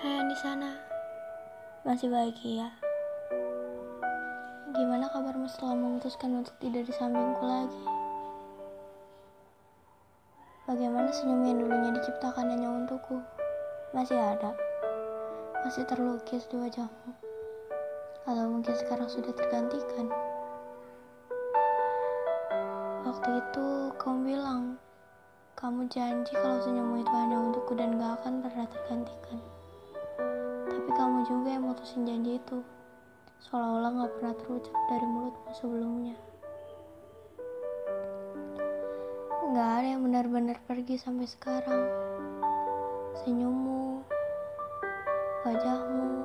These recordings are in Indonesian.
Hai yang di sana, masih bahagia? Gimana kabarmu setelah memutuskan untuk tidak di sampingku lagi? Bagaimana senyum yang dulunya diciptakan hanya untukku? Masih ada? Masih terlukis di wajahmu? Atau mungkin sekarang sudah tergantikan? Waktu itu kamu bilang, kamu janji kalau senyummu itu hanya untukku dan gak akan pernah tergantikan. Tapi kamu juga yang mutusin janji itu, seolah-olah gak pernah terucap dari mulutmu sebelumnya. Gak ada yang benar-benar pergi sampai sekarang. Senyummu, wajahmu,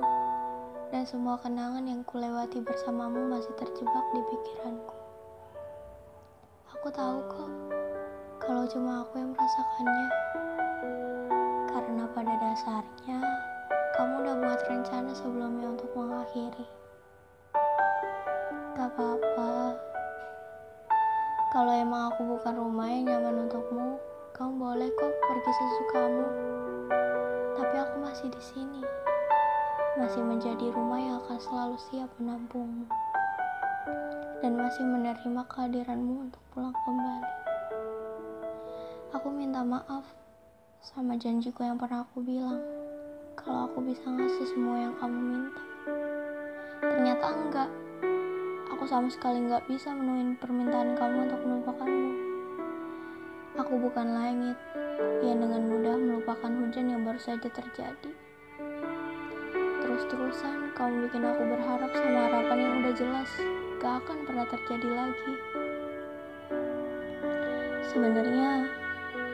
dan semua kenangan yang kulewati bersamamu masih terjebak di pikiranku. Aku tahu kok, kalau cuma aku yang merasakannya. Karena pada dasarnya, kamu udah buat rencana sebelumnya untuk mengakhiri. Gak apa-apa. Kalau emang aku bukan rumah yang nyaman untukmu, kamu boleh kok pergi sesukamu. Tapi aku masih di sini. Masih menjadi rumah yang akan selalu siap menampungmu. Dan masih menerima kehadiranmu untuk pulang kembali. Aku minta maaf sama janjiku yang pernah aku bilang kalau aku bisa ngasih semua yang kamu minta. Ternyata enggak. Aku sama sekali enggak bisa menuhin permintaan kamu untuk melupakanmu. Aku bukan langit yang dengan mudah melupakan hujan yang baru saja terjadi. Terus-terusan kamu bikin aku berharap sama harapan yang udah jelas gak akan pernah terjadi lagi. Sebenarnya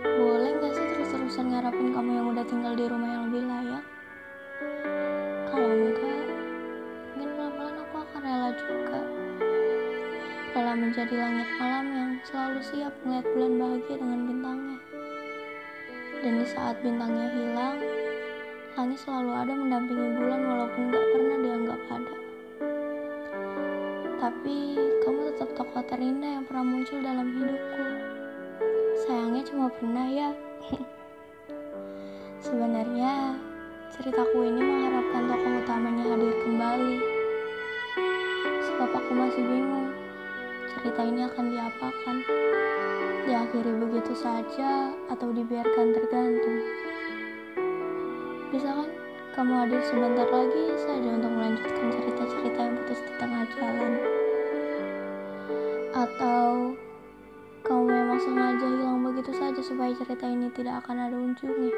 boleh gak sih terus-terusan ngarapin kamu yang udah tinggal di rumah yang lebih layak? Kalau enggak, mungkin pelan-pelan aku akan rela juga. Rela menjadi langit malam yang selalu siap melihat bulan bahagia dengan bintangnya. Dan di saat bintangnya hilang, langit selalu ada mendampingi bulan walaupun gak pernah dianggap ada. Tapi kamu tetap tokoh terindah yang pernah muncul dalam hidupku. Sayangnya cuma pernah ya. Sebenarnya ceritaku ini mengharapkan tokoh utamanya hadir kembali. Sebab aku masih bingung cerita ini akan diapakan. Diakhiri begitu saja atau dibiarkan tergantung. Bisa kan kamu hadir sebentar lagi saja untuk melanjutkan supaya cerita ini tidak akan ada ujungnya?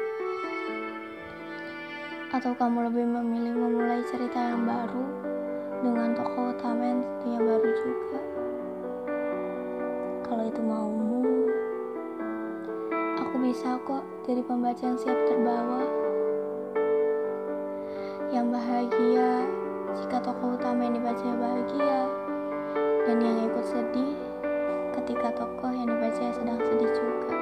Atau kamu lebih memilih memulai cerita yang baru dengan tokoh utama yang tentunya baru juga? Kalau itu maumu, aku bisa kok jadi pembaca yang siap terbawa yang bahagia jika tokoh utama yang dibaca bahagia dan yang ikut sedih ketika tokoh yang dibaca sedang sedih juga.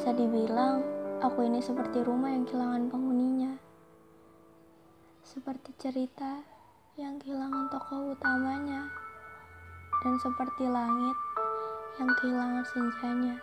Bisa dibilang aku ini seperti rumah yang kehilangan penghuninya. Seperti cerita yang kehilangan tokoh utamanya dan seperti langit yang kehilangan senjanya.